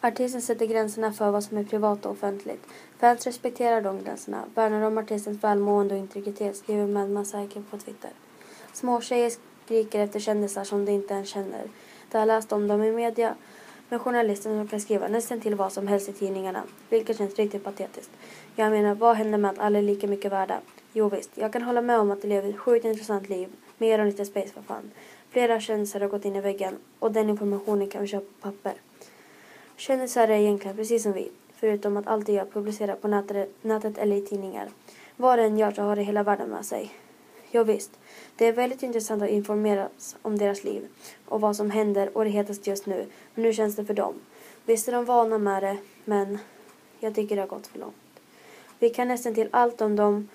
Artisten sätter gränserna för vad som är privat och offentligt. Fans respekterar de gränserna, värnar om artistens välmående och integritet, skriver Madma Psyche på Twitter. Småtjejer skriker efter kändisar som de inte ens känner. De har läst om dem i media, med journalister som kan skriva nästan till vad som helst i tidningarna, vilket känns riktigt patetiskt. Jag menar, vad händer med att alla är lika mycket värda? Jo visst, jag kan hålla med om att de lever ett sjukt intressant liv, mer än lite space för fan. Flera kändisar har gått in i väggen och den informationen kan vi köpa på papper. Kändisar är egentligen precis som vi, förutom att allt de gör publicerar på nätet, eller i tidningar. Vad den gör så har det hela världen med sig. Jo visst, det är väldigt intressant att informeras om deras liv och vad som händer och det hetaste just nu. Men hur känns det för dem? Visst är de vana med det, men jag tycker det har gått för långt. Vi kan nästan till allt om dem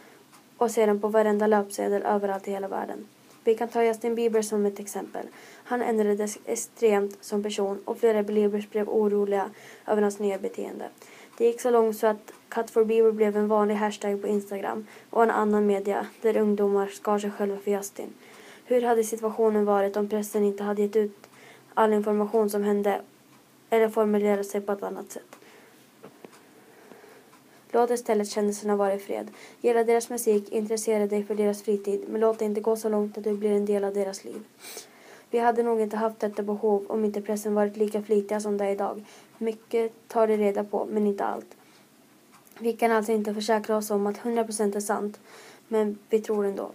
och se dem på varenda löpsedel överallt i hela världen. Vi kan ta Justin Bieber som ett exempel. Han ändrades extremt som person och flera beliebers blev oroliga över hans nya beteende. Det gick så långt så att Cut for Bieber blev en vanlig hashtag på Instagram och en annan media där ungdomar skar sig själva för Justin. Hur hade situationen varit om pressen inte hade gett ut all information som hände eller formulerat sig på ett annat sätt? Låt istället kändisarna vara i fred. Gilla deras musik, intressera dig för deras fritid, men låt det inte gå så långt att du blir en del av deras liv. Vi hade nog inte haft detta behov om inte pressen varit lika flitiga som det är idag. Mycket tar de reda på, men inte allt. Vi kan alltså inte försäkra oss om att 100% är sant, men vi tror ändå.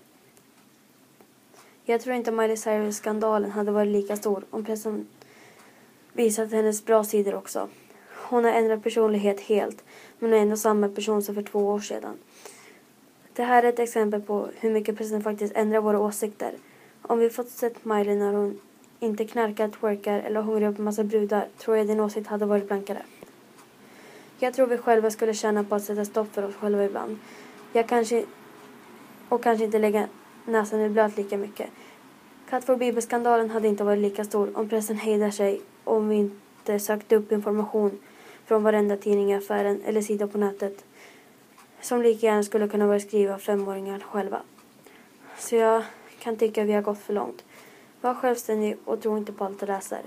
Jag tror inte Miley Cyrus-skandalen hade varit lika stor om pressen visat hennes bra sidor också. Hon har ändrat personlighet helt, men är ändå samma person som för två år sedan. Det här är ett exempel på hur mycket pressen faktiskt ändrar våra åsikter. Om vi fått sett Miley när hon inte knarkar, twerkar eller hungrar en massa brudar tror jag din åsikt hade varit blankare. Jag tror vi själva skulle tjäna på att sätta stopp för oss själva ibland. Jag kanske... Och kanske inte lägga näsan i blöt lika mycket. Cut for bibelskandalen hade inte varit lika stor om pressen hejdar sig och om vi inte sökte upp information från varenda tidning i affären eller sida på nätet som lika gärna skulle kunna börja skriva femåringar själva. Så jag kan tycka vi har gått för långt. Var självständig och tro inte på allt du läser.